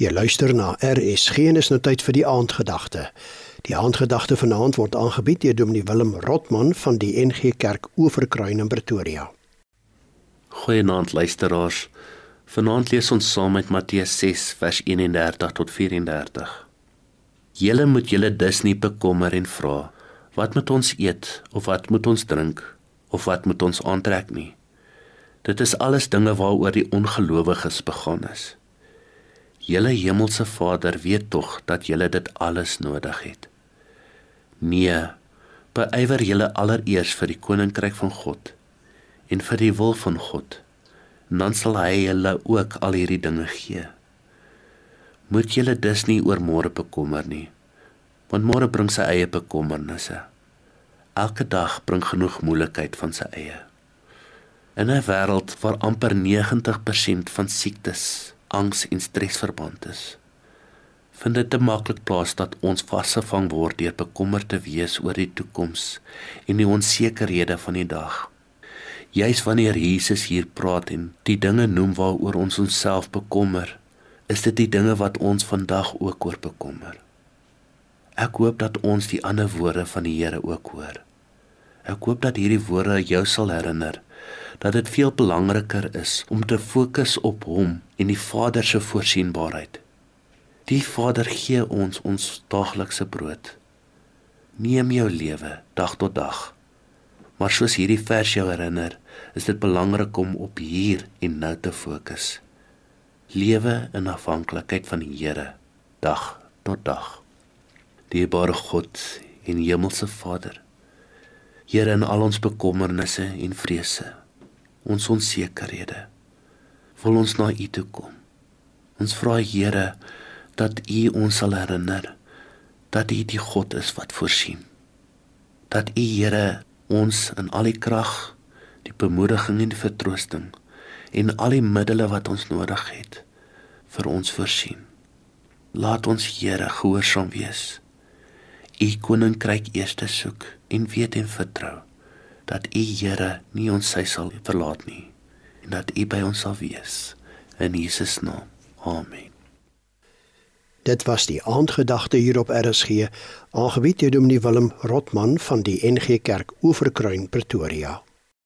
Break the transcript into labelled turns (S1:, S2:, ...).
S1: Jy luister na RSG en is nou tyd vir die aandgedagte. Die aandgedagte vanaand word aangebied deur Dominee Willem Rotman van die NG Kerk Oeverkruin in Pretoria.
S2: Goeienaand luisteraars. Vanaand lees ons saam met Matteus 6 vers 31 tot 34. Julle moet julle dus nie bekommer en vra wat moet ons eet of wat moet ons drink of wat moet ons aantrek nie. Dit is alles dinge waaroor die ongelowiges begaan is. Julle hemelse Vader weet tog dat julle dit alles nodig het. Nee, beywer julle allereers vir die koninkryk van God en vir die wil van God. Dan sal hy julle ook al hierdie dinge gee. Moet julle dus nie oor môre bekommer nie, want môre bring sy eie bekommernisse. Elke dag bring genoeg moeilikheid van sy eie. In 'n wêreld waar amper 90% van siektes angs en stres verband is. Vind dit te maklik plaas dat ons vasgevang word deur bekommerd te wees oor die toekoms en die onsekerhede van die dag. Juis wanneer Jesus hier praat en die dinge noem waaroor ons onsself bekommer, is dit die dinge wat ons vandag ook oor bekommer. Ek hoop dat ons die ander woorde van die Here ook hoor. Ek hoop dat hierdie woorde jou sal herinner dat dit veel belangriker is om te fokus op hom en die Vader se voorsienbaarheid. Die Vader gee ons ons daaglikse brood. Neem jou lewe dag tot dag. Maar soos hierdie vers jou herinner, is dit belangrik om op hier en nou te fokus. Lewe in afhanklikheid van die Here dag tot dag. Dierbare God en Hemelse Vader, Here in al ons bekommernisse en vrese, ons onsekerhede, wil ons na U toe kom. Ons vra Here dat U ons sal herinner dat U die God is wat voorsien. Dat U Here ons in al die krag, die bemoediging en die vertroosting en al die middele wat ons nodig het vir ons voorsien. Laat ons Here gehoorsaam wees u koninkryk eers te soek en weet en vertrou dat u Here nie ons sy sal verlaat nie en dat u by ons sal wees in Jesus naam. Amen.
S1: Dit was die aandgedagte hier op RSG, aangebied deur Dominee Willem Rotman van die NG Kerk Oeverkruin Pretoria.